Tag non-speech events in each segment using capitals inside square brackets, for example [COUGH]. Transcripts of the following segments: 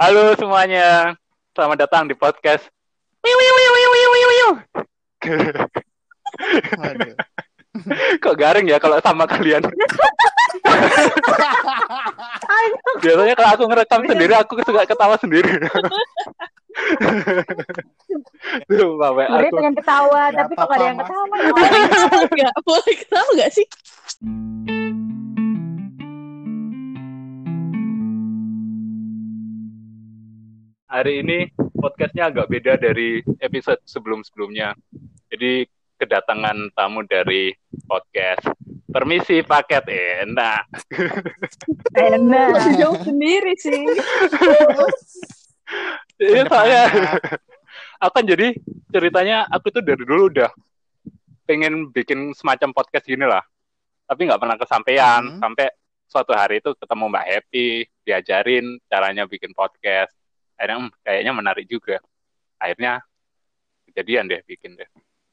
Halo semuanya, selamat datang di podcast. Wiu, wiu, wiu, wiu, wiu, wiu, wiu. Waduh. [LAUGHS] Kok garing ya kalau sama kalian? Biasanya kalau aku ngerekam sendiri, aku suka ketawa sendiri. Tuh, Sebenarnya aku. pengen ketawa, tapi kok ada yang ketawa ya? Enggak, boleh ketawa gak sih? Hari ini podcastnya agak beda dari episode sebelum-sebelumnya. Jadi kedatangan tamu dari podcast. Permisi paket enak. [LAUGHS] Enak. Jauh sendiri sih. [LAUGHS] Iya Ke depannya. saya. Aku kan jadi ceritanya aku tuh dari dulu udah pengen bikin semacam podcast gini lah. Tapi nggak pernah kesampaian Hmm. sampai suatu hari itu ketemu Mbak Happy, diajarin caranya bikin podcast. Akhirnya "Hmm, kayaknya menarik juga. Akhirnya kejadian deh bikin deh.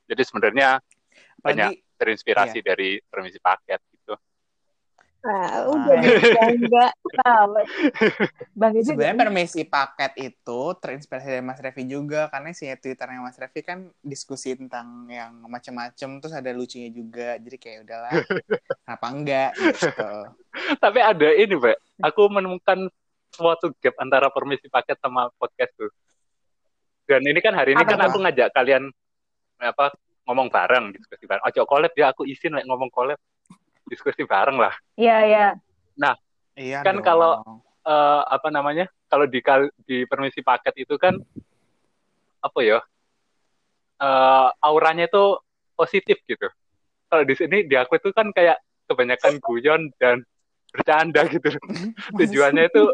Jadi sebenarnya banyak terinspirasi dari permisi paket gitu. Nah, udah deh, enggak. Tahu. Bang Ijik sebenarnya permisi paket itu terinspirasi dari Mas Revi juga karena si Twitternya Mas Revi kan diskusi tentang yang macam-macam terus ada lucunya juga jadi kayak udahlah [LAUGHS] kenapa enggak gitu. Tapi ada ini, Mbak. Aku menemukan suatu gap antara permisi paket sama podcast tuh. Dan ini kan hari ini Apa kan aku ngajak kalian apa ngomong bareng diskusi bareng. Ojo collab ya aku izin like, ngomong collab diskusi bareng lah. Iya, iya. Iya Kan dong. kalau- Eh, apa namanya? Kalau di di permisi paket itu kan apa ya? Eh, auranya itu positif gitu. Kalau di sini di aku itu kan kayak kebanyakan guyon dan bercanda gitu. [LAUGHS] Tujuannya itu? [LAUGHS] [LAUGHS]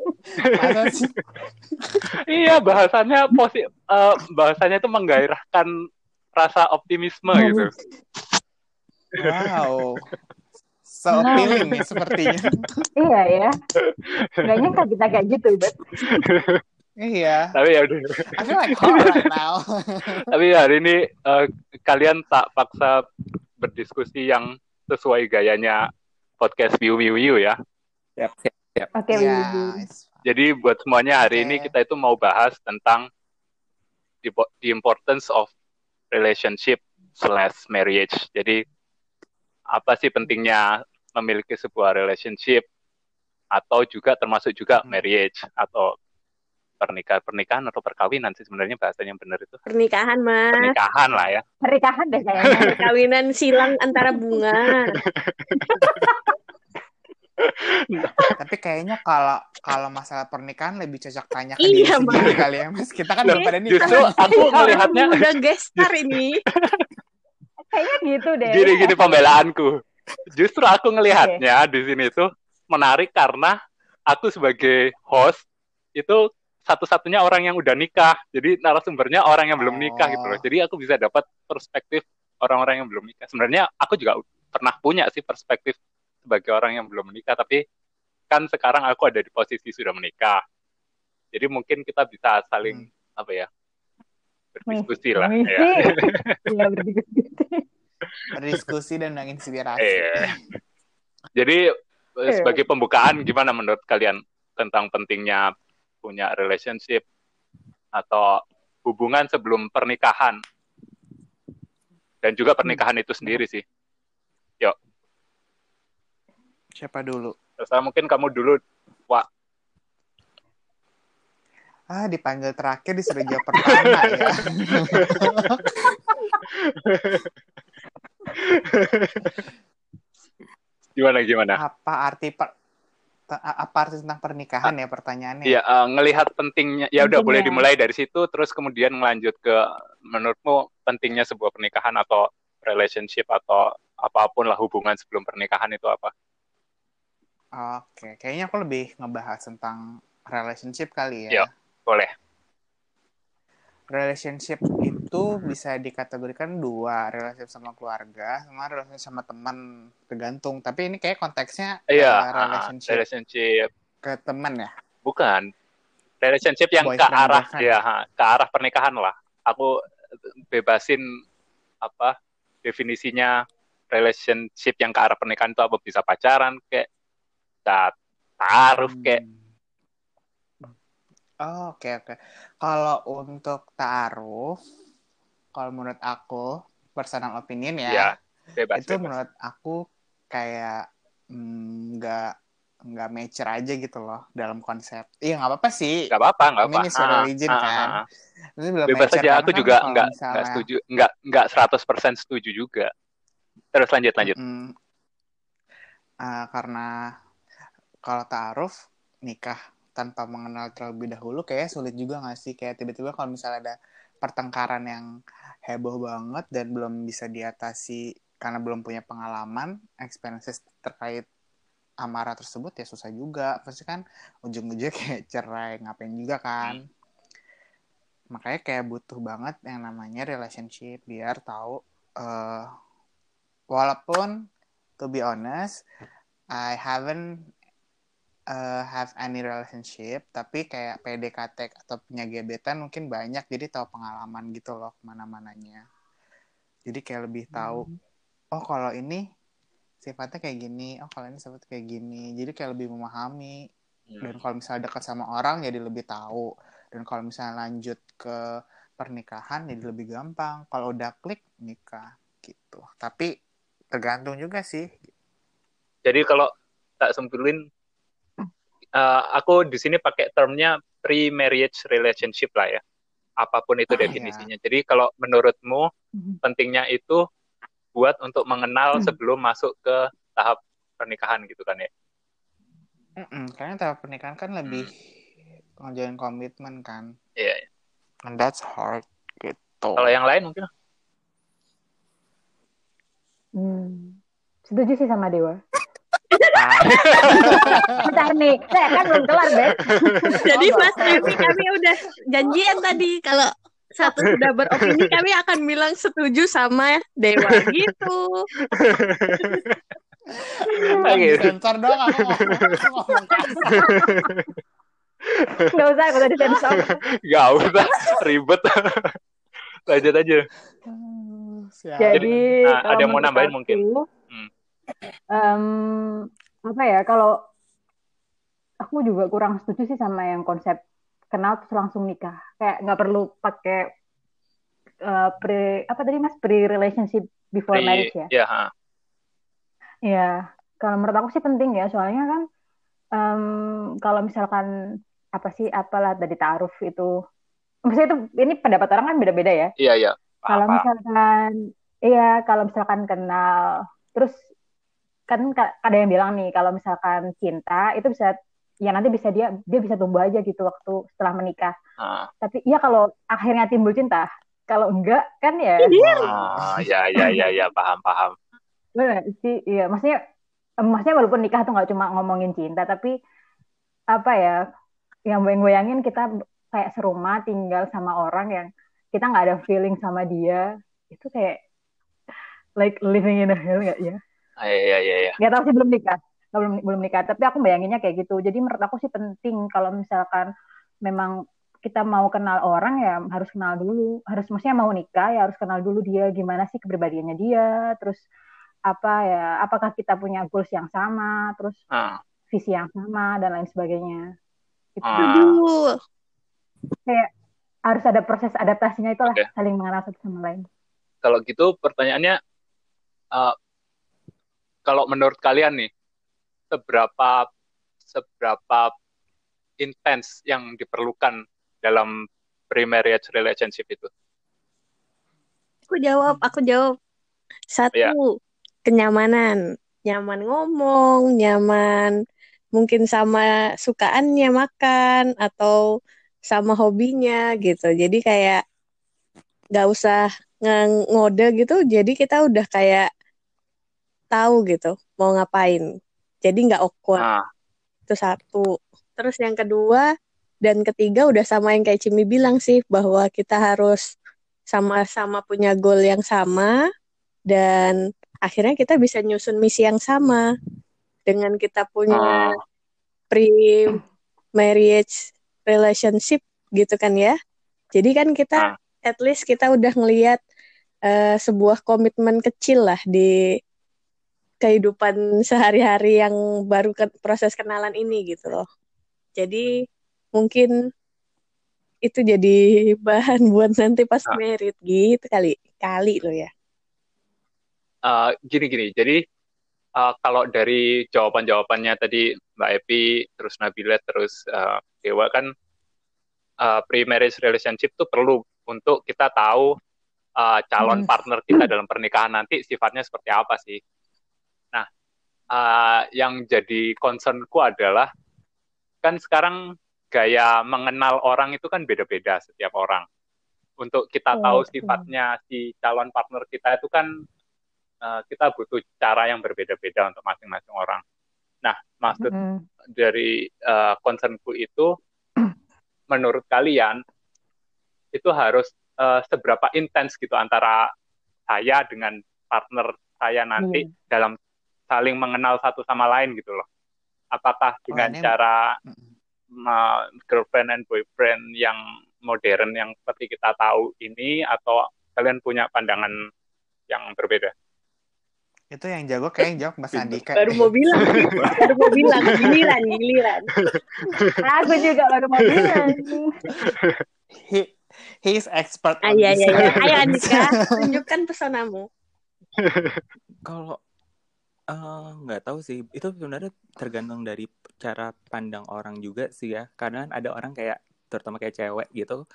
Iya, bahasannya posi eh, bahasanya itu menggairahkan rasa optimisme gitu. Wow. So appealing nih sepertinya. Iya ya. Gak nyangka kita kayak gitu, Bet. Iya. Tapi ya udah. I feel like hot right now. Tapi hari ini eh, kalian tak paksa berdiskusi yang sesuai gayanya podcast Wiu Wiu Wiu ya. Oke, Iya, Wiwi. it's fine. Jadi buat semuanya hari ini Oke. kita itu mau bahas tentang the, the importance of relationship slash marriage. Jadi apa sih pentingnya memiliki sebuah relationship atau juga termasuk juga Hmm. marriage atau pernikahan pernikahan atau perkawinan sih sebenarnya bahasanya yang benar itu Pernikahan, Mas. pernikahan lah ya. Pernikahan deh kayaknya. [LAUGHS] Perkawinan silang antara bunga. [LAUGHS] [LAUGHS] Tapi kayaknya kalau kalau masalah pernikahan lebih cocok tanya ke Iya, diri sendiri kali ya, Mas. Kita kan Loh, belum pada nikah. Justru aku melihatnya Udah gestar [LAUGHS] ini. Kayaknya gitu deh. gini-gini pembelaanku. Justru aku ngelihatnya di sini tuh menarik karena aku sebagai host itu satu-satunya orang yang udah nikah. Jadi narasumbernya orang yang belum nikah gitu loh. Oh. Jadi aku bisa dapat perspektif orang-orang yang belum nikah. Sebenarnya aku juga pernah punya sih perspektif sebagai orang yang belum menikah, tapi kan sekarang aku ada di posisi sudah menikah. Jadi mungkin kita bisa saling apa ya? berdiskusi lah Mengisi. ya. [LAUGHS] Iya, berdiskusi. berdiskusi dan menginspirasi. Iya. Jadi eh, sebagai pembukaan gimana menurut kalian tentang pentingnya punya relationship atau hubungan sebelum pernikahan dan juga pernikahan itu sendiri sih. Siapa dulu? Terus mungkin kamu dulu, Wak. Ah, dipanggil terakhir disuruh jawab pertama ya. [LAUGHS] Gimana gimana? Apa arti per, apa arti tentang pernikahan ya pertanyaannya? Iya, eh, ngelihat pentingnya. Ya udah boleh dimulai dari situ, terus kemudian melanjut ke menurutmu pentingnya sebuah pernikahan atau relationship atau apa pun lah hubungan sebelum pernikahan itu apa? Oke, kayaknya aku lebih ngebahas tentang relationship kali Iya. ya. Boleh. Relationship itu bisa dikategorikan dua, relationship sama keluarga, sama relationship sama teman, tergantung. Tapi ini kayak konteksnya Iya, eh, ah, relationship relationship ke teman ya. bukan relationship yang ke arah ya ke arah pernikahan lah. Aku bebasin apa definisinya relationship yang ke arah pernikahan itu apa bisa pacaran kayak bisa taruh kayak Hmm. Oh, oke oke. Kalau untuk ta'aruf, kalau menurut aku personal opinion ya, Ya, bebas. itu bebas. menurut aku kayak mm, nggak nggak mature aja gitu loh dalam konsep. Iya nggak apa-apa sih. Gak apa-apa, gak I mean, apa. it's your Ah, religion ah, kan. ah, ah. Belum Bebas saja, aku kan juga nggak nggak misalnya- setuju, nggak nggak 100% setuju juga. Terus lanjut lanjut. Mm, ah, karena kalau taaruf nikah tanpa mengenal terlebih dahulu kayak sulit juga nggak sih? Kayak tiba-tiba kalau misalnya ada pertengkaran yang heboh banget dan belum bisa diatasi karena belum punya pengalaman experiences terkait amarah tersebut ya susah juga. Pasti kan ujung-ujungnya [LAUGHS] kayak cerai ngapain juga kan? Makanya kayak butuh banget yang namanya relationship biar tahu eh walaupun to be honest I haven't uh, have any relationship tapi kayak PDKT atau punya gebetan mungkin banyak jadi tahu pengalaman gitu loh ke mana-mananya. Jadi kayak lebih tahu oh kalau ini sifatnya kayak gini oh kalau ini sifatnya kayak gini. Jadi kayak lebih memahami. Hmm. dan kalau misalnya dekat sama orang jadi lebih tahu. Dan kalau misalnya lanjut ke pernikahan jadi lebih gampang. Kalau udah klik nikah gitu. Tapi tergantung juga sih. Jadi kalau tak simpulin, eh, aku di sini pakai termnya pre-marriage relationship lah ya. Apa pun itu Ah, iya. definisinya. Jadi kalau menurutmu Mhm. pentingnya itu buat untuk mengenal Hmm. sebelum masuk ke tahap pernikahan gitu kan ya. Mm-mm, karena tahap pernikahan kan lebih ngejalin komitmen kan Iya. iya. and that's hard gitu Kalau yang lain mungkin Hmm. Setuju sih sama Dewa. Ah, Bentar nih, saya kan belum kelar, Beb. Jadi Mas Revi kami udah janjian tadi kalau satu sudah beropini kami akan bilang setuju sama Dewa gitu. Ah, gitu. sensor dong aku ngomong, usah, nggak usah disensor. Gak usah ribet. Lanjut aja. Siap. Jadi, nah, kalau ada yang mau nambahin aku, mungkin? Hmm. em, apa ya, kalau aku juga kurang setuju sih sama yang konsep kenal terus langsung nikah. Kayak nggak perlu pakai eh, pre apa tadi mas pre relationship before Pri- marriage ya. ya, ha. Iya, kalau menurut aku sih penting ya, soalnya kan em, kalau misalkan apa sih apalah dari taaruf itu, maksudnya itu ini pendapat orang kan beda-beda ya. Iya, iya. Kalau misalkan, iya, kalau misalkan kenal, terus kan ka- ada yang bilang nih, kalau misalkan cinta itu bisa, ya nanti bisa dia dia bisa tumbuh aja gitu waktu setelah menikah. Ah, Tapi iya kalau akhirnya timbul cinta, kalau enggak kan ya, ah, ya, ya, ya, ya, paham, paham. bener sih, iya, maksudnya, eh, maksudnya walaupun nikah tuh nggak cuma ngomongin cinta, tapi apa ya, yang gue goyangin kita kayak serumah tinggal sama orang yang kita nggak ada feeling sama dia, itu kayak like living in a hell nggak ya? Ah, Iya, iya, iya, iya. Nggak tahu sih belum nikah, Nggak, belum belum nikah. Tapi aku bayanginnya kayak gitu. Jadi menurut aku sih penting kalau misalkan memang kita mau kenal orang ya harus kenal dulu. Harus maksudnya mau nikah ya harus kenal dulu dia gimana sih kepribadiannya dia. Terus apa ya? Apakah kita punya goals yang sama? Terus Ah, visi yang sama dan lain sebagainya. Itu Ah. Aduh. harus ada proses adaptasinya itulah Oke. saling mengenal satu sama lain. kalau gitu pertanyaannya, eh, kalau menurut kalian nih, seberapa seberapa intens yang diperlukan dalam pre-marriage relationship itu? Aku jawab, aku jawab. Satu, Iya. kenyamanan. Nyaman ngomong, nyaman mungkin sama sukaannya makan atau sama hobinya gitu. Jadi kayak nggak usah ngode gitu. Jadi kita udah kayak tahu gitu mau ngapain. Jadi nggak awkward. Ah, Itu satu. Terus yang kedua dan ketiga udah sama yang kayak Cimi bilang sih bahwa kita harus sama-sama punya goal yang sama dan akhirnya kita bisa nyusun misi yang sama dengan kita punya ah, pre-marriage relationship gitu kan ya. Jadi kan kita Ah. at least kita udah ngelihat eh, sebuah komitmen kecil lah di kehidupan sehari-hari yang baru ke proses kenalan ini gitu loh. Jadi mungkin itu jadi bahan buat nanti pas Ah. merit gitu kali kali lo ya Eh, gini-gini. Jadi eh, kalau dari jawaban-jawabannya tadi Mbak Epi, terus Nabila, terus eh, Dewa kan eh, pre-marriage relationship itu perlu untuk kita tahu eh, calon Hmm. partner kita dalam pernikahan nanti sifatnya seperti apa sih. Nah, eh, yang jadi concernku adalah kan sekarang gaya mengenal orang itu kan beda-beda setiap orang. Untuk kita Iya, tahu sifatnya si calon partner kita itu kan eh, kita butuh cara yang berbeda-beda untuk masing-masing orang. Nah, maksud Mm-mm. dari eh, concernku itu, [CLEARS THROAT] menurut kalian itu harus eh, seberapa intens gitu antara saya dengan partner saya nanti Iya. dalam saling mengenal satu sama lain gitu loh. Apakah dengan ini- cara ma- girlfriend and boyfriend yang modern yang seperti kita tahu ini atau kalian punya pandangan yang berbeda? Itu yang jago kayak yang jawab Mas Andika. baru mau bilang baru mau bilang giliran giliran Aku juga baru mau bilang. He, he is expert ah iya this. iya iya ayo Andika [LAUGHS] tunjukkan pesonamu Kalau eh, nggak tahu sih, itu sebenarnya tergantung dari cara pandang orang juga sih ya. Karena ada orang kayak, terutama kayak cewek gitu,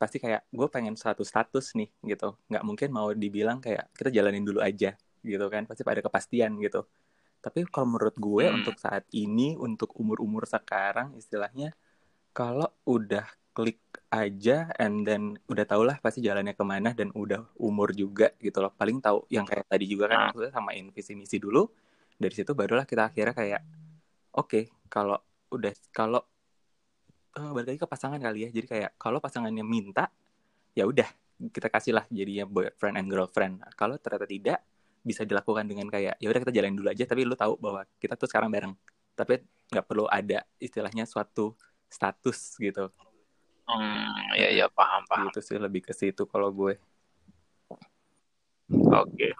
pasti kayak gue pengen satu status nih gitu. Nggak mungkin mau dibilang kayak kita jalanin dulu aja gitu kan. Pasti ada kepastian gitu. Tapi kalau menurut gue Hmm. untuk saat ini, untuk umur-umur sekarang istilahnya, kalau udah klik aja and then udah tau lah pasti jalannya ke mana dan udah umur juga gitu loh. Paling tahu yang kayak tadi juga kan Nah. maksudnya sama visi misi dulu dari situ barulah kita akhirnya kayak oke kalau udah kalau eh, balik lagi ke pasangan kali ya. Jadi kayak kalau pasangannya minta ya udah kita kasih lah jadinya boyfriend and girlfriend. Kalau ternyata tidak bisa dilakukan dengan kayak ya udah kita jalanin dulu aja. Tapi lu tahu bahwa kita tuh sekarang bareng. Tapi nggak perlu ada istilahnya suatu status gitu Hmm, ya ya paham paham. gitu sih lebih ke situ kalau gue Oke.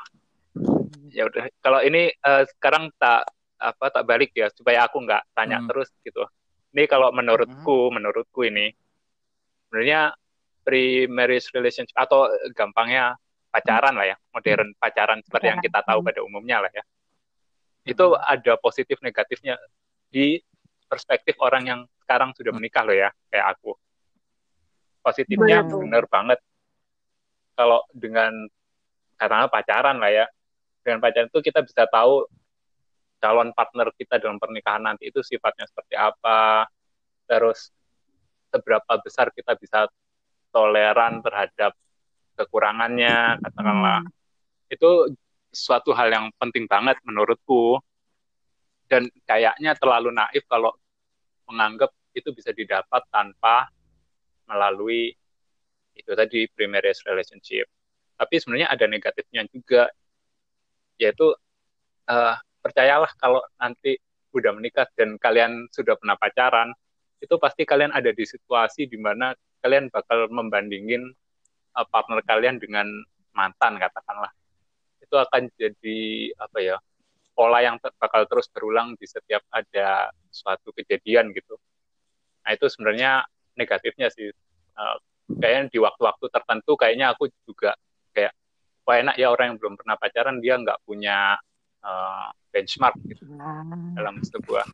Ya udah. Kalau ini eh, sekarang tak apa tak balik ya supaya aku nggak tanya Hmm. terus gitu. Ini kalau menurutku, menurutku ini sebenarnya pre-marriage relationship atau gampangnya pacaran lah ya, modern pacaran seperti yang kita tahu pada umumnya lah ya. Itu ada positif negatifnya di perspektif orang yang sekarang sudah menikah loh ya, kayak aku. Positifnya benar banget kalau dengan katakanlah pacaran lah ya. Dengan pacaran itu kita bisa tahu calon partner kita dalam pernikahan nanti itu sifatnya seperti apa, terus seberapa besar kita bisa toleran terhadap kekurangannya, katakanlah. Itu suatu hal yang penting banget menurutku. Dan kayaknya terlalu naif kalau menganggap itu bisa didapat tanpa melalui itu tadi primary relationship. Tapi sebenarnya ada negatifnya juga, yaitu eh, percayalah kalau nanti udah menikah dan kalian sudah pernah pacaran, itu pasti kalian ada di situasi di mana kalian bakal membandingin eh, partner kalian dengan mantan katakanlah. Itu akan jadi apa ya pola yang ter- bakal terus berulang di setiap ada suatu kejadian gitu. Nah itu sebenarnya negatifnya sih. Eh, kayaknya di waktu-waktu tertentu kayaknya aku juga kayak wah enak ya orang yang belum pernah pacaran dia nggak punya eh, benchmark gitu Ah. dalam sebuah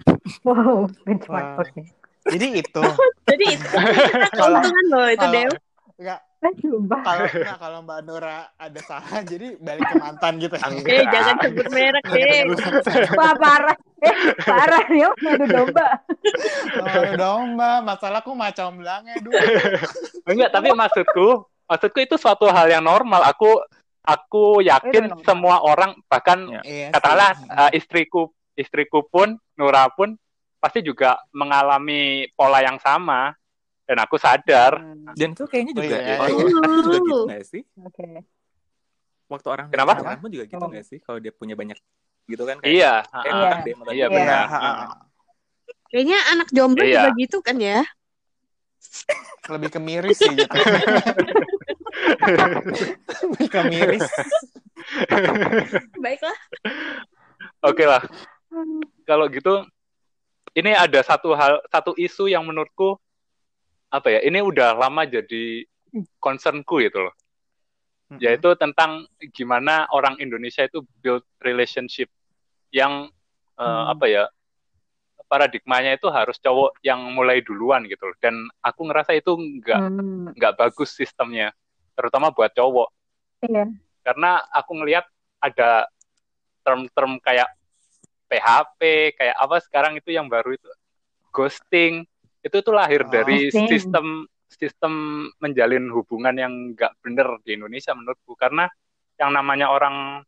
Wow, benchmark. Wah. Oke. Jadi itu [LAUGHS] jadi itu keuntungan loh itu kalau Dew enggak kalau enggak kalau Mbak Nora ada salah [LAUGHS] jadi balik ke mantan gitu. Eh jangan sebut merek deh Wah, parah. Eh, parah ya, ngadu domba. Oh, domba, masalahku macam belangnya dulu. [LAUGHS] enggak tapi maksudku maksudku itu suatu hal yang normal aku aku Itu yakin normal. semua orang bahkan Ya. Iya. katakanlah sih. eh, istriku istriku pun Nura pun pasti juga mengalami pola yang sama dan aku sadar Hmm, dan itu kayaknya Oh, juga iya. orang pacaran juga gitu nggak sih Oke. waktu orang Kenapa? pun juga gitu Oh. nggak sih kalau dia punya banyak gitu kan kayak iya kayak Iya. malah Iya, benar. Iya, ha, ha, ha. kayaknya anak jomblo Iya. juga gitu kan ya lebih ke miris sih gitu. lebih ke miris. baiklah oke lah kalau gitu ini ada satu hal satu isu yang menurutku apa ya ini udah lama jadi concernku gitu loh yaitu tentang gimana orang Indonesia itu build relationship yang eh, Hmm. apa ya paradigmanya itu harus cowok yang mulai duluan gitu loh dan aku ngerasa itu nggak Hmm, nggak bagus sistemnya terutama buat cowok iya. karena aku ngelihat ada term-term kayak PHP kayak apa sekarang itu yang baru itu ghosting itu tuh lahir Oh. dari Ghosting. sistem sistem menjalin hubungan yang nggak bener di Indonesia menurutku karena yang namanya orang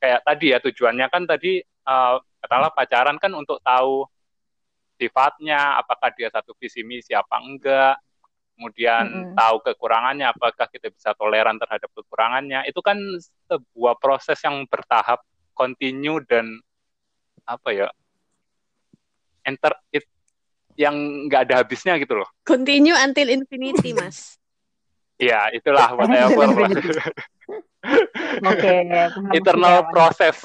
kayak tadi ya tujuannya kan tadi eh, katakanlah pacaran kan untuk tahu sifatnya apakah dia satu visi misi apa enggak kemudian Mm-mm. tahu kekurangannya apakah kita bisa toleran terhadap kekurangannya itu kan sebuah proses yang bertahap continue dan apa ya enter it yang nggak ada habisnya gitu loh Continue until infinity, Mas. [LAUGHS] ya itulah whatever lah [LAUGHS] Oke. paham internal proses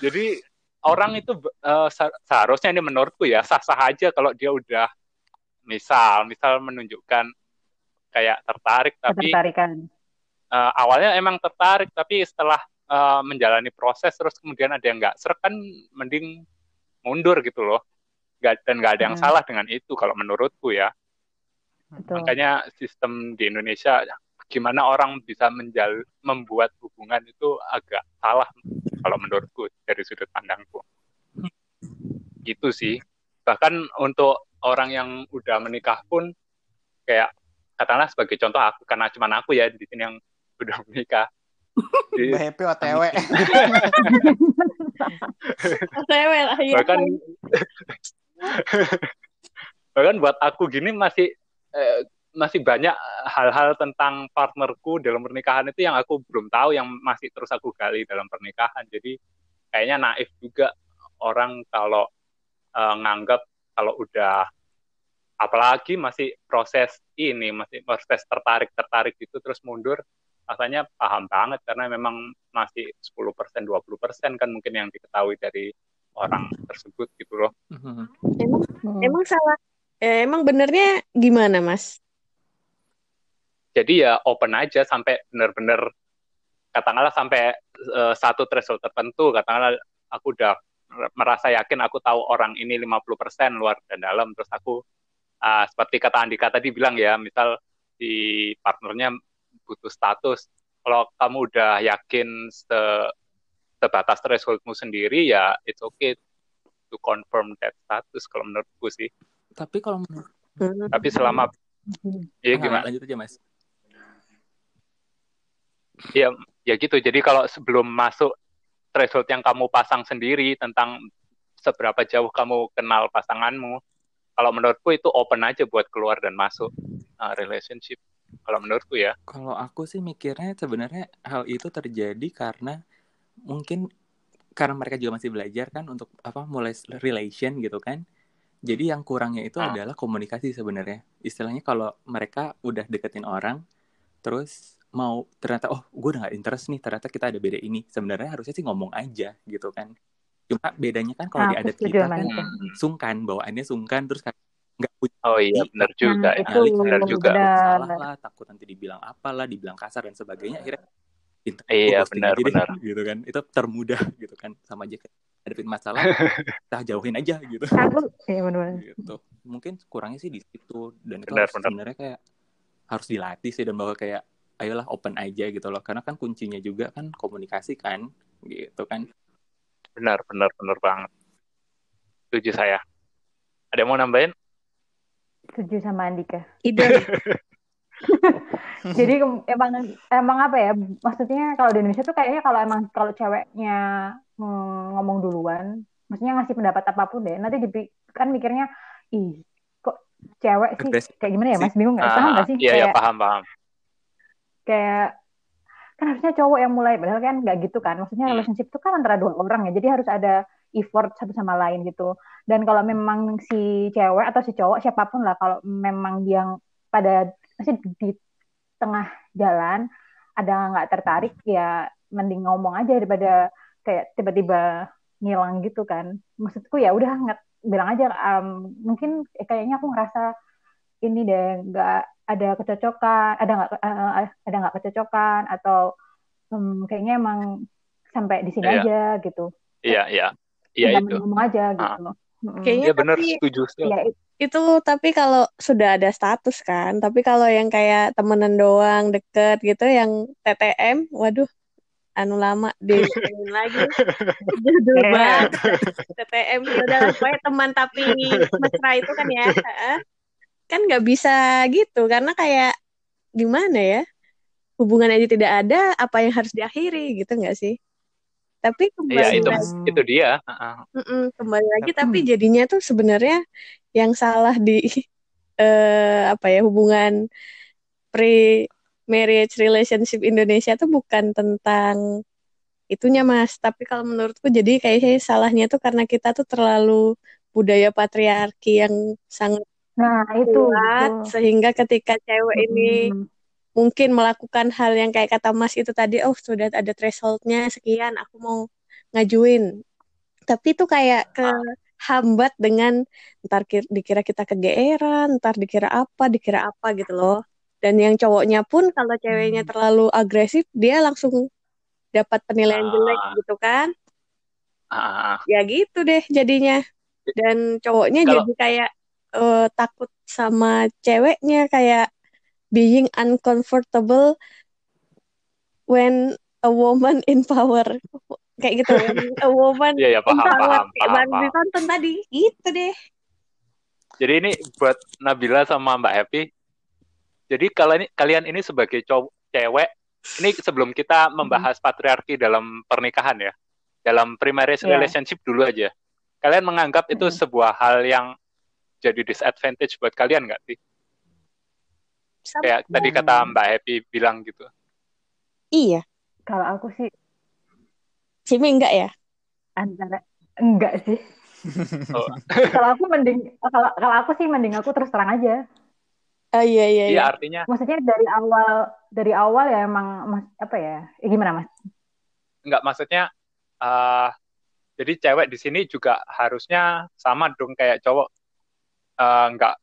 jadi orang itu se- seharusnya ini menurutku ya sah-sah aja kalau dia udah misal misal menunjukkan kayak tertarik tapi eh, awalnya emang tertarik tapi setelah eh, menjalani proses terus kemudian ada yang nggak serak kan mending mundur gitu loh nggak dan nggak ada yang Hmm. salah dengan itu kalau menurutku ya Betul. makanya sistem di Indonesia gimana orang bisa menjal membuat hubungan itu agak salah kalau menurutku dari sudut pandangku gitu sih bahkan untuk orang yang udah menikah pun kayak katakanlah sebagai contoh aku karena cuma aku ya di sini yang udah menikah Di- Happy OTW. Rewel akhirnya. bahkan [LAUGHS] bahkan buat aku gini masih eh, masih banyak hal-hal tentang partnerku dalam pernikahan itu yang aku belum tahu yang masih terus aku gali dalam pernikahan jadi kayaknya naif juga orang kalau eh, nganggap kalau udah apalagi masih proses ini masih proses tertarik tertarik gitu terus mundur rasanya paham banget karena memang masih 10% 20% kan mungkin yang diketahui dari orang tersebut gitu loh Mhm. Emang, Hmm. emang salah. Eh, emang benernya gimana, Mas? Jadi ya open aja sampai benar-benar katakanlah sampai eh, satu threshold tertentu katakanlah aku udah merasa yakin aku tahu orang ini 50% luar dan dalam terus aku ah, seperti kata Andika tadi bilang ya misal si partnernya butuh status kalau kamu udah yakin se- sebatas thresholdmu sendiri ya it's okay to confirm that status kalau menurutku sih Tapi kalau menurut Hmm. tapi selama ya Ah, gimana lanjut aja mas. Ya ya gitu jadi kalau sebelum masuk threshold yang kamu pasang sendiri tentang seberapa jauh kamu kenal pasanganmu kalau menurutku itu open aja buat keluar dan masuk uh, relationship kalau menurutku ya Kalau aku sih mikirnya sebenarnya hal itu terjadi karena mungkin karena mereka juga masih belajar kan untuk apa mulai relation gitu kan. Jadi yang kurangnya itu Hmm. adalah komunikasi sebenarnya. Istilahnya kalau mereka udah deketin orang, terus mau ternyata oh gue udah gak interest nih ternyata kita ada beda ini. Sebenarnya harusnya sih ngomong aja gitu kan. Cuma bedanya kan kalau Ah, di adat kita kan itu. sungkan bawaannya sungkan terus kayak nggak punya oh iya benar juga Nah, ya itu nyali benar juga. benar. salah lah takut nanti dibilang apalah dibilang kasar dan sebagainya akhirnya Iya, ghosting benar, benar. gitu kan itu termudah [LAUGHS] gitu kan sama aja hadapin masalah [LAUGHS] kita jauhin aja gitu iya benar. gitu mungkin kurangnya sih di situ dan itu benar. sebenarnya kayak harus dilatih sih dan bahwa kayak ayolah open aja gitu loh karena kan kuncinya juga kan komunikasi kan gitu kan benar benar benar banget setuju saya ada yang mau nambahin Setuju sama Andika. Ide. [LAUGHS] Jadi em- emang emang apa ya? Maksudnya kalau di Indonesia tuh kayaknya kalau emang kalau ceweknya ngomong duluan, maksudnya ngasih pendapat apa pun deh, nanti kan mikirnya, ih kok cewek sih kayak gimana ya. Mas? Bingung nggak? Paham Ah, nggak sih? iya iya Kayak paham paham kayak kan harusnya cowok yang mulai, padahal kan nggak gitu kan. Maksudnya Hmm. relationship itu kan antara dua orang ya, jadi harus ada effort satu sama lain gitu. Dan kalau memang si cewek atau si cowok siapa pun lah, kalau memang dia pada masih di tengah jalan ada nggak tertarik ya mending ngomong aja daripada kayak tiba-tiba ngilang gitu kan maksudku ya udah nggak bilang aja um, mungkin eh, kayaknya aku ngerasa ini deh nggak ada kecocokan ada nggak eh, ada nggak kecocokan atau hmm, kayaknya emang sampai di sini Iya. aja gitu Iya, iya. Iya itu. ngomong aja gitu Mm-mm. Kayaknya Iya benar, tapi setuju. setuju. ya it- itu tapi kalau sudah ada status kan tapi kalau yang kayak temenan doang deket gitu yang TTM waduh anu lama deh [LAUGHS] lagi judul Eh. banget TTM ya udah pokoknya teman tapi mesra itu kan ya [LAUGHS] Heeh. Kan nggak bisa gitu karena kayak gimana ya hubungan aja tidak ada apa yang harus diakhiri gitu nggak sih tapi Iya, kembali itu lagi itu dia. Heeh. Mm-mm, kembali lagi Tapi- tapi jadinya tuh sebenarnya yang salah di [LAUGHS] eh apa ya hubungan pre marriage relationship Indonesia tuh bukan tentang itunya Mas, tapi kalau menurutku jadi kayaknya salahnya tuh karena kita tuh terlalu budaya patriarki yang sangat nah itu kuat gitu. sehingga ketika cewek ini Mm-mm. mungkin melakukan hal yang kayak kata Mas itu tadi, oh sudah ada thresholdnya sekian, aku mau ngajuin. Tapi itu kayak ke hambat dengan ntar ki- dikira kita kegeeran, ntar dikira apa, dikira apa gitu loh. Dan yang cowoknya pun kalau ceweknya Hmm. terlalu agresif, dia langsung dapat penilaian Ah. jelek gitu kan. Ah, Ya gitu deh jadinya. Dan cowoknya Kalau- jadi kayak eh, takut sama ceweknya kayak being uncomfortable when a woman in power. Kayak gitu, [LAUGHS] a woman ya in paham, power. paham, Kayak paham, baru paham. ditonton tadi. Gitu deh. Jadi ini buat Nabila sama Mbak Happy. Jadi kalian kalian ini sebagai cowok cewek, ini sebelum kita membahas patriarki dalam pernikahan ya, dalam primary Iya. relationship dulu aja. Kalian menganggap itu Mm-mm. sebuah hal yang jadi disadvantage buat kalian nggak sih? Sama- Kayak tadi kata Mbak Happy bilang gitu. Iya. kalau aku sih Cimi enggak ya? antara enggak sih [LAUGHS] Oh, kalau aku mending kalau kalau aku sih mending aku terus terang aja Oh iya iya iya iya. artinya maksudnya dari awal dari awal ya emang mas apa ya eh, gimana mas nggak maksudnya eh jadi cewek di sini juga harusnya sama dong kayak cowok eh, nggak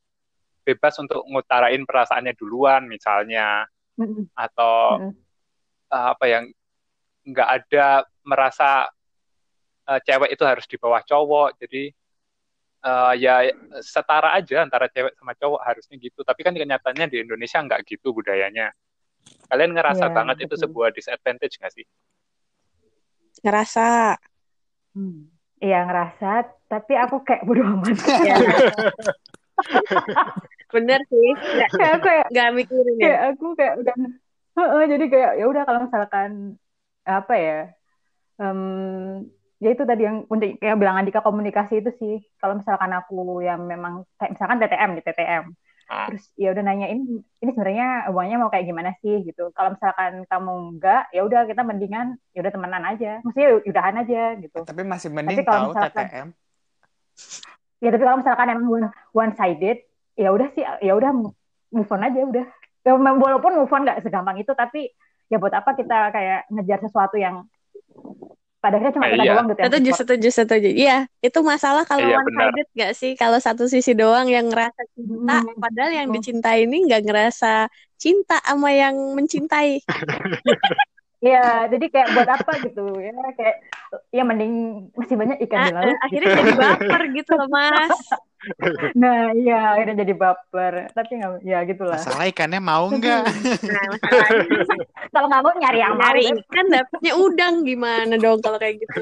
bebas untuk ngutarain perasaannya duluan misalnya Mm-mm. atau Mm-mm. eh, apa yang nggak ada merasa eh, cewek itu harus di bawah cowok jadi eh, ya setara aja antara cewek sama cowok harusnya gitu tapi kan kenyataannya di Indonesia nggak gitu budayanya kalian ngerasa Iya, banget itu betul. sebuah disadvantage nggak sih Ngerasa. Hmm. Iya ngerasa, tapi aku kayak bodo amat. Ya. [LAUGHS] Bener sih. Kayak aku kayak, nggak mikirin ya. kayak aku kayak udah, Heeh, jadi kayak ya udah kalau misalkan apa ya, em, ya itu tadi yang untuk kayak bilang Andika komunikasi itu sih. Kalau misalkan aku yang memang kayak misalkan TTM di TTM, Ah. Terus ya udah nanya ini ini sebenarnya hubungannya mau kayak gimana sih gitu. Kalau misalkan kamu enggak, ya udah kita mendingan ya udah temenan aja. Maksudnya ya udahan aja gitu. Tapi masih mending Tapi kalau tahu misalkan- TTM. Ya tapi kalau misalkan emang one, one sided, ya udah sih, ya udah move on aja udah. Ya, walaupun move on nggak segampang itu, tapi ya buat apa kita kayak ngejar sesuatu yang pada akhirnya cuma Eh, kita iya. doang gitu yang Setuju, setuju, setuju. Iya, itu masalah kalau Iya, one benar. sided gak sih? Kalau satu sisi doang yang ngerasa cinta, Hmm. padahal yang Hmm. dicintai ini nggak ngerasa cinta sama yang mencintai. [LAUGHS] Iya, jadi kayak buat apa gitu ya kayak ya mending masih banyak ikan di Ah, laut. eh, akhirnya jadi baper gitu loh, Mas. [LAUGHS] [LAUGHS] Nah, iya akhirnya jadi baper. Tapi nggak, ya gitulah. Masalah ikannya mau [LAUGHS] nggak? Nah, [LAUGHS] Kalau nggak mau nyari yang mau. nyari kan? ikan dapetnya udang gimana dong kalau kayak gitu?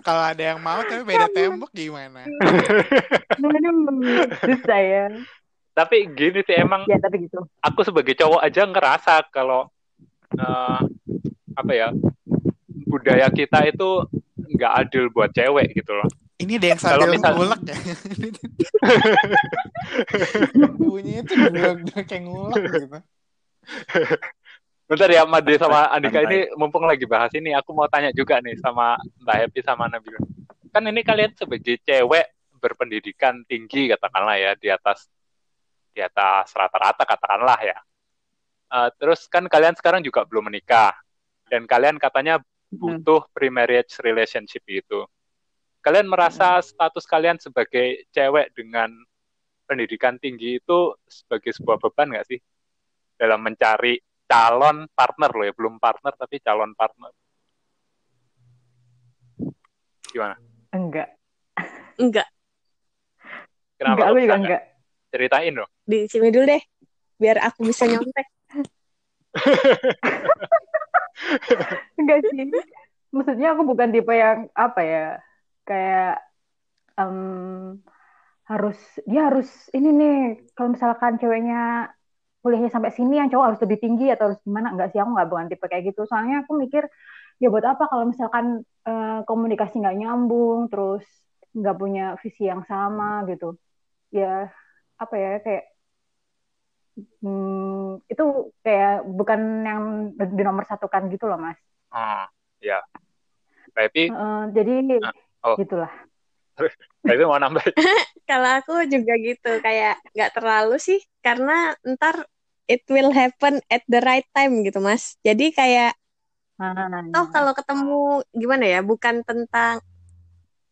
Kalau ada yang mau tapi beda tembok gimana? Aduh, Susah ya. tapi gini sih emang Ya tapi gitu. aku sebagai cowok aja ngerasa kalau eh, apa ya budaya kita itu nggak adil buat cewek gitu loh. Ini ada yang sambil misal- ngulek ya. [LAUGHS] Bunyinya tuh dua kayak ngulek gitu. Bentar ya Made sama Andika ini mumpung lagi bahas ini aku mau tanya juga nih sama Mbak Happy sama Nabila. Kan ini kalian sebagai cewek berpendidikan tinggi katakanlah ya di atas di atas rata-rata katakanlah ya. Eh, terus kan kalian sekarang juga belum menikah dan kalian katanya butuh pre-marriage relationship itu. Kalian merasa status kalian sebagai cewek dengan pendidikan tinggi itu sebagai sebuah beban nggak sih dalam mencari calon partner loh ya belum partner tapi calon partner gimana Enggak. Enggak. kenapa enggak, aku juga nggak? enggak. ceritain dong Di sini dulu deh. Biar aku bisa nyontek. [LAUGHS] Enggak sih. Maksudnya aku bukan tipe yang apa ya, kayak em, harus dia harus ini nih kalau misalkan ceweknya kuliahnya sampai sini yang cowok harus lebih tinggi atau harus gimana? Enggak sih aku nggak bukan tipe kayak gitu. Soalnya aku mikir ya buat apa kalau misalkan eh, komunikasi nggak nyambung terus nggak punya visi yang sama gitu. Ya apa ya kayak hmm, itu kayak bukan yang di nomor satukan gitu loh mas. Ah ya berarti Eh, jadi Ah, oh. gitulah berarti mau nambah [LAUGHS] Kalau aku juga gitu, kayak nggak terlalu sih, karena ntar it will happen at the right time gitu, Mas. Jadi kayak, Nah, oh kalau ketemu gimana ya, bukan tentang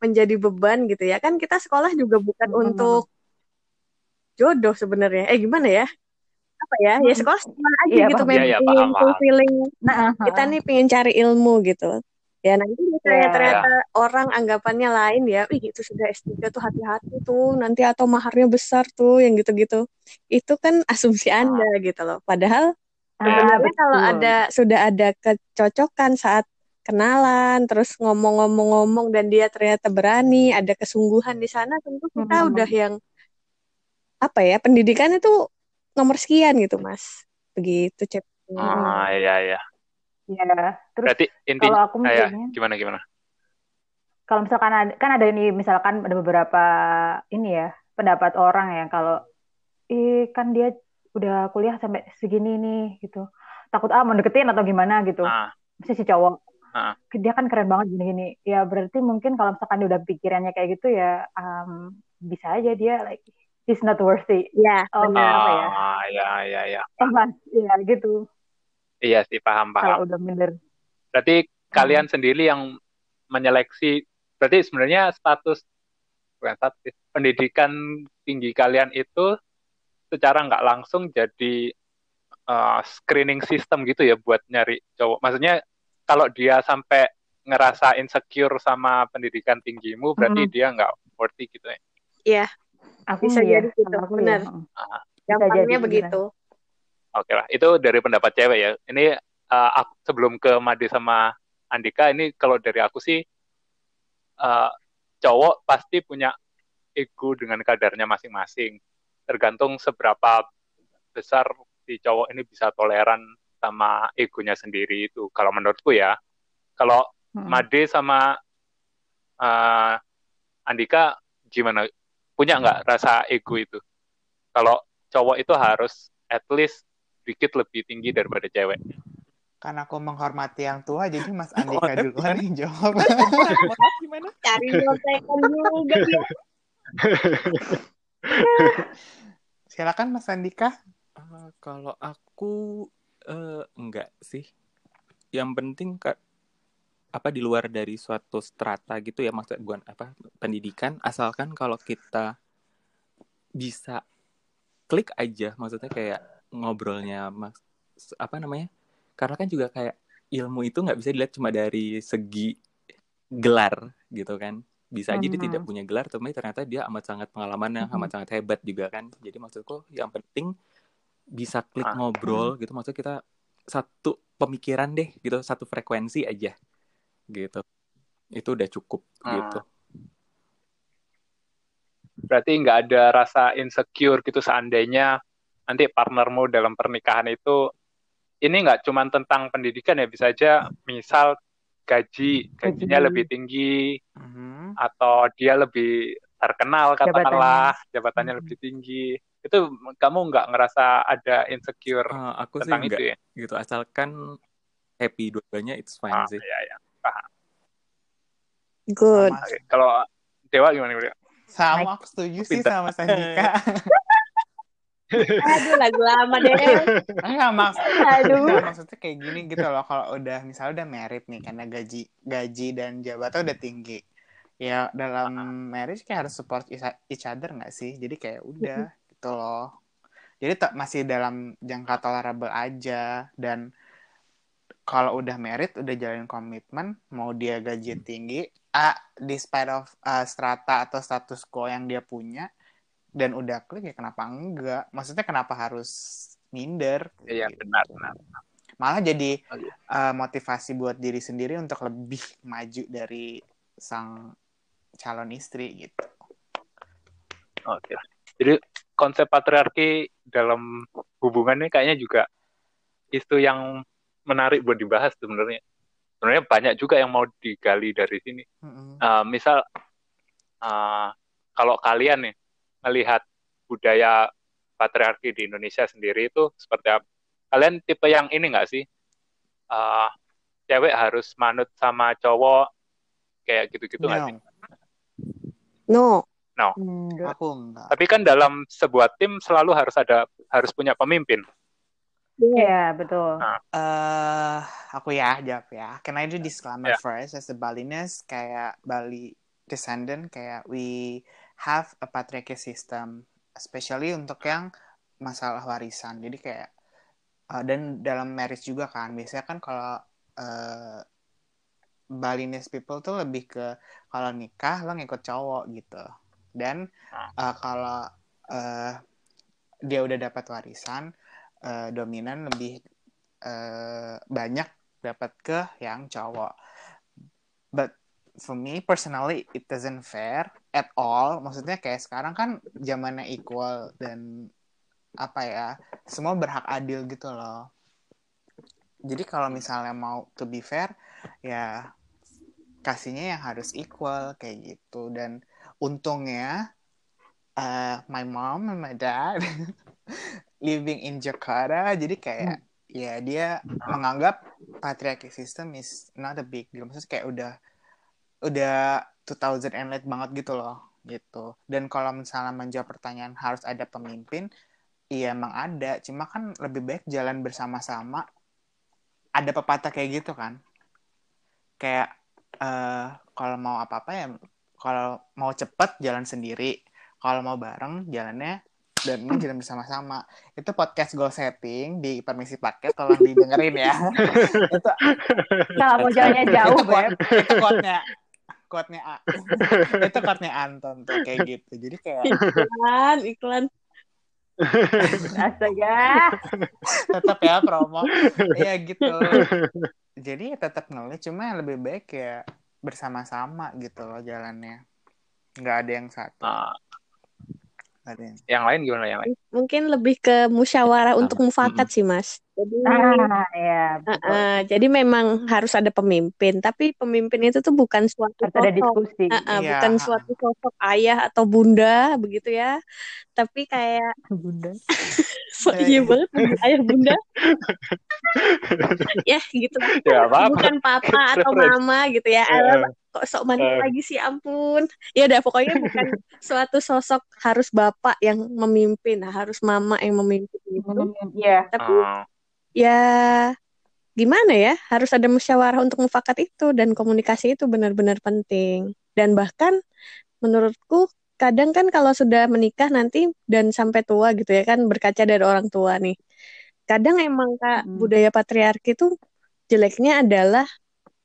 menjadi beban gitu ya. Kan kita sekolah juga bukan Hmm. untuk jodoh sebenarnya. Eh gimana ya? Apa ya? Ya sekolah sekolah aja Iya, gitu, paham. Iya, iya, ingin paham, paham. fulfilling nah, kita nih pengen cari ilmu gitu. Ya nanti misalnya Iya. ternyata orang anggapannya lain ya, wih itu sudah S3 tuh hati-hati tuh, nanti atau maharnya besar tuh, yang gitu-gitu. Itu kan asumsi Anda gitu loh. Padahal ah, sebenarnya kalau betul. ada sudah ada kecocokan saat kenalan, terus ngomong-ngomong-ngomong dan dia ternyata berani, ada kesungguhan di sana, tentu kita Hmm. udah yang apa ya, pendidikan itu nomor sekian gitu, Mas. Begitu, Cep. ah ya ya ya terus berarti kalau intinya aku ya, mikirnya gimana gimana? Kalau misalkan ada, kan ada ini misalkan ada beberapa ini ya pendapat orang yang kalau eh kan dia udah kuliah sampai segini nih gitu. Takut ah mau deketin atau gimana gitu. Ah. Mesti si cowok. Ah. dia kan keren banget gini-gini ya berarti mungkin kalau misalkan dia udah pikirannya kayak gitu ya um, bisa aja dia like he's not worthy Ya, oh benar. apa ya? ah ya ya ya mas ya gitu iya sih paham paham kalau udah minder Berarti kalian sendiri yang menyeleksi, berarti sebenarnya status, bukan status, pendidikan tinggi kalian itu secara nggak langsung jadi uh, screening system gitu ya buat nyari cowok. Maksudnya kalau dia sampai ngerasa insecure sama pendidikan tinggimu, berarti Mhm. dia nggak worthy gitu ya. Iya, aku Bisa iya jadi gitu, aku benar. iya. Ah, gampangnya begitu. Oke lah, itu dari pendapat cewek ya. Ini uh, aku, sebelum ke Made sama Andika, ini kalau dari aku sih uh, cowok pasti punya ego dengan kadarnya masing-masing. Tergantung seberapa besar si cowok ini bisa toleran sama egonya sendiri itu. Kalau menurutku ya, kalau Mm-mm. Made sama uh, Andika gimana? Punya nggak rasa ego itu? Kalau cowok itu harus at least dikit lebih tinggi daripada cewek. Karena aku menghormati yang tua, jadi Mas Oh, Andika eh, duluan yang [LAUGHS] jawab. gimana? Cari nyontekan juga ya. [LAUGHS] Silakan Mas Andika. Eh, kalau aku eh, enggak sih. Yang penting Kak, apa di luar dari suatu strata gitu ya maksud bukan apa pendidikan asalkan kalau kita bisa klik aja maksudnya kayak ngobrolnya mas apa namanya karena kan juga kayak ilmu itu nggak bisa dilihat cuma dari segi gelar gitu kan bisa aja dia tidak punya gelar tapi ternyata dia amat sangat pengalamannya Mhm. amat sangat hebat juga kan jadi maksudku yang penting bisa klik Ah. ngobrol gitu maksudnya kita satu pemikiran deh gitu satu frekuensi aja gitu itu udah cukup Ah. gitu Berarti nggak ada rasa insecure gitu seandainya nanti partnermu dalam pernikahan itu ini nggak cuma tentang pendidikan ya bisa aja misal gaji gajinya Gaji. lebih tinggi Mhm. atau dia lebih terkenal katakanlah jabatannya Mhm. lebih tinggi itu kamu nggak ngerasa ada insecure Eh, aku sih tentang enggak itu ya gitu asalkan happy dua-duanya it's fine ah, sih ya, ya. Good. Sama, Oke, kalau Dewa gimana Dewa? sama aku setuju sih sama Mas Andika. [LAUGHS] Aduh, lagu lama deh. Enggak maks Aduh. enggak, maksudnya kayak gini gitu loh kalau udah misalnya udah merit nih karena gaji gaji dan jabatan udah tinggi. ya dalam marriage kayak harus support each- other nggak sih jadi kayak udah gitu loh jadi tak masih dalam jangka tolerable aja dan kalau udah married udah jalin komitmen mau dia gaji tinggi ah despite of uh, strata atau status quo yang dia punya dan udah klik ya kenapa enggak maksudnya kenapa harus minder Iya benar benar. malah jadi uh, motivasi buat diri sendiri untuk lebih maju dari sang calon istri gitu. Oke. Jadi konsep patriarki dalam hubungan ini kayaknya juga isu yang menarik buat dibahas sebenarnya. Sebenarnya banyak juga yang mau digali dari sini. Mm-mm. Uh, misal uh, kalau kalian nih melihat budaya patriarki di Indonesia sendiri itu seperti apa? Kalian tipe yang ini nggak sih? Uh, cewek harus manut sama cowok kayak gitu-gitu nggak sih? No, No, Enggak. aku enggak. Tapi kan dalam sebuah tim selalu harus ada harus punya pemimpin. Iya, betul. Nah. Eh, aku ya jawab ya. Can I do disclaimer Ya. first as a Balinese kayak Bali descendant kayak we have a patriarchy system, especially untuk yang masalah warisan. Jadi kayak eh, dan dalam marriage juga kan biasanya kan kalau eh, Balinese people tuh lebih ke kalau nikah lo ngikut cowok gitu. Dan eh, kalau eh, dia udah dapat warisan eh, dominan lebih eh, banyak dapat ke yang cowok. But for me personally it doesn't fair at all. Maksudnya kayak sekarang kan zamannya equal dan apa ya semua berhak adil gitu loh. Jadi kalau misalnya mau to be fair ya kasihnya yang harus equal kayak gitu dan untungnya eh, my mom and my dad [LAUGHS] living in Jakarta jadi kayak ya dia menganggap patriarchy system is not a big deal maksudnya kayak udah udah 2000 and late banget gitu loh gitu. Dan kalau misalnya menjawab pertanyaan harus ada pemimpin iya emang ada. Cuma kan lebih baik jalan bersama-sama. Ada pepatah kayak gitu kan. Kayak eh kalau mau apa-apa ya kalau mau cepet jalan sendiri. Kalau mau bareng jalannya dan ini jalan bersama-sama. Itu podcast goal setting di permisi paket tolong didengerin ya. [LAUGHS] Itu Kalau mau jalannya jauh, itu, quote- itu quote-nya quote-nya A. [LAUGHS] itu quote-nya Anton tuh kayak gitu jadi kayak iklan, iklan. Astaga. tetap ya promo ya gitu jadi ya tetap ngeluh cuma yang lebih baik ya bersama-sama gitu loh jalannya nggak ada yang satu Nah, nggak ada yang yang lain gimana yang lain? Mungkin lebih ke musyawarah untuk mufakat sih, Mas. Jadi Nah, ya, betul. Heeh, jadi memang harus ada pemimpin, tapi pemimpin itu tuh bukan suatu Harus ada sosok, diskusi. Heeh, Iya, bukan suatu sosok ayah atau bunda begitu ya, tapi kayak [LAUGHS] Bunda. [LAUGHS] so, Iya, iya iya. banget ayah bunda, [LAUGHS] ya gitu, Ya apa-apa. bukan papa atau mama gitu ya, Eh, Alah, kok sok manis eh. lagi sih ampun, ya udah pokoknya bukan [LAUGHS] suatu sosok harus bapak yang memimpin, nah, harus mama yang memimpin gitu, Iya. tapi Oh, ya gimana ya harus ada musyawarah untuk mufakat itu. Dan komunikasi itu benar-benar penting. Dan bahkan menurutku kadang kan kalau sudah menikah nanti dan sampai tua gitu ya kan berkaca dari orang tua nih kadang emang kak Hmm. budaya patriarki itu jeleknya adalah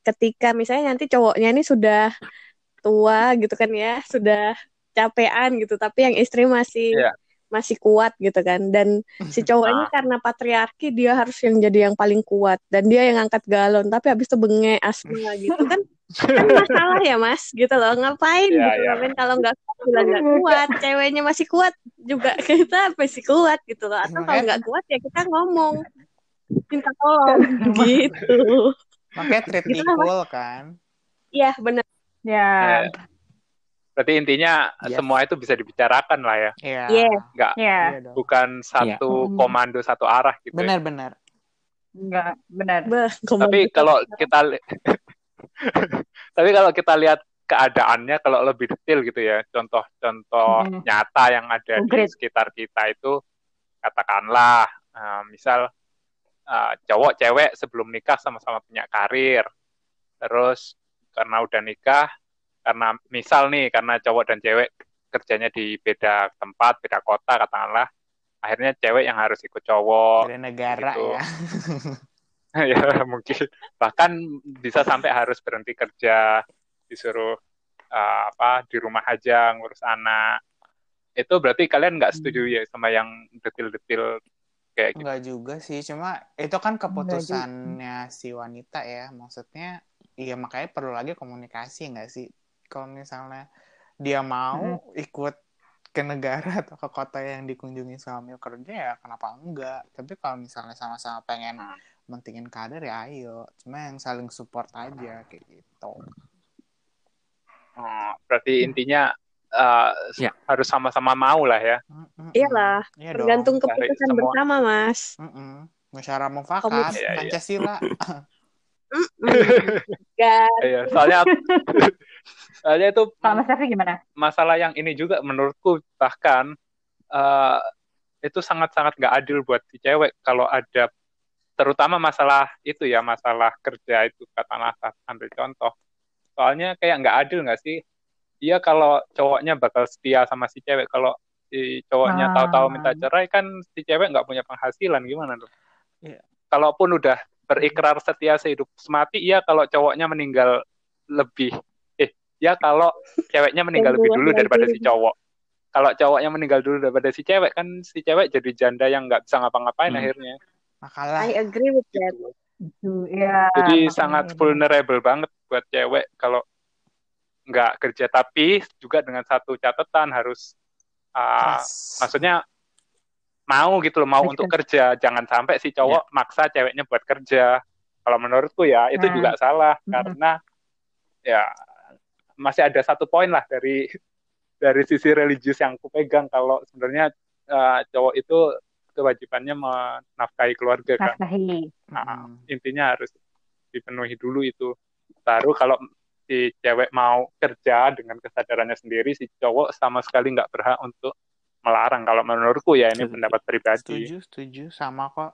ketika misalnya nanti cowoknya ini sudah tua gitu kan ya sudah capean gitu tapi yang istri masih Iya. masih kuat gitu kan dan si [LAUGHS] cowok ini Ah. karena patriarki dia harus yang jadi yang paling kuat dan dia yang angkat galon tapi habis itu bengek asma gitu kan [LAUGHS] kan masalah ya mas gitu loh ngapain Iya, gitu iya. men kalau nggak bilang nggak kuat ceweknya masih kuat juga [LAUGHS] kita masih kuat gitu loh atau kalau nggak kuat ya kita ngomong minta tolong [LAUGHS] gitu makanya treat Gitu equal kan iya benar Ya. Ya. Berarti intinya Yes. semua itu bisa dibicarakan lah ya, Iya Iya. nggak dong. bukan satu Hmm. komando satu arah gitu. ya. benar-benar Enggak, benar. Tapi gitu. kalau kita [LAUGHS] tapi kalau kita lihat keadaannya kalau lebih detail gitu ya, contoh-contoh Hmm. nyata yang ada di sekitar kita itu katakanlah eh, misal eh, cowok cewek sebelum nikah sama-sama punya karir, terus karena udah nikah karena misal nih karena cowok dan cewek kerjanya di beda tempat beda kota katakanlah akhirnya cewek yang harus ikut cowok Dari negara gitu. ya. [LAUGHS] ya mungkin bahkan bisa sampai harus berhenti kerja disuruh uh, apa di rumah aja ngurus anak itu berarti kalian nggak setuju ya sama yang detil-detil kayak gitu Enggak juga sih, cuma itu kan keputusannya si wanita ya. Maksudnya, iya makanya perlu lagi komunikasi nggak sih? Kalau misalnya dia mau ikut ke negara [LAUGHS] atau ke kota yang dikunjungi sambil kerja ya kenapa enggak? Tapi kalau misalnya sama-sama pengen mentingin kader ya ayo. Cuma yang saling support aja kayak gitu. Oh, berarti intinya uh, Ya. harus sama-sama mau lah ya Mm-mm. Iyalah, Iya dong. tergantung Cari keputusan semua. bersama, Mas. Mm-mm. Musyawarah mufakat. Iya, iya. Pancasila. [LAUGHS] Iya, soalnya [LAUGHS] soalnya itu Mas gimana? masalah yang ini juga menurutku bahkan eh, itu sangat-sangat nggak adil buat si cewek kalau ada terutama masalah itu ya masalah kerja itu katakanlah ambil contoh soalnya kayak nggak adil nggak sih dia kalau cowoknya bakal setia sama si cewek kalau si cowoknya Ah. tahu-tahu minta cerai kan si cewek nggak punya penghasilan gimana tuh Iya. kalaupun udah berikrar setia sehidup semati iya kalau cowoknya meninggal lebih eh ya kalau ceweknya meninggal lebih dulu daripada si cowok kalau cowoknya meninggal dulu daripada si cewek kan si cewek jadi janda yang nggak bisa ngapa-ngapain Hmm. akhirnya Makalah. I agree with that. gitu. Itu, ya. jadi makanya sangat vulnerable banget buat cewek kalau nggak kerja tapi juga dengan satu catatan harus ah, Keras. maksudnya mau gitu loh mau untuk kerja jangan sampai si cowok maksa ceweknya buat kerja kalau menurutku ya itu Nah. juga salah Mhm. karena ya masih ada satu poin lah dari [LAUGHS] dari sisi religius yang aku pegang kalau sebenarnya eh, cowok itu kewajibannya menafkahi keluarga kan Nafkahi. Nah, Mm-mm. intinya harus dipenuhi dulu itu baru kalau si cewek mau kerja dengan kesadarannya sendiri si cowok sama sekali nggak berhak untuk melarang kalau menurutku ya ini Setuju. pendapat pribadi Setuju, setuju. Sama kok.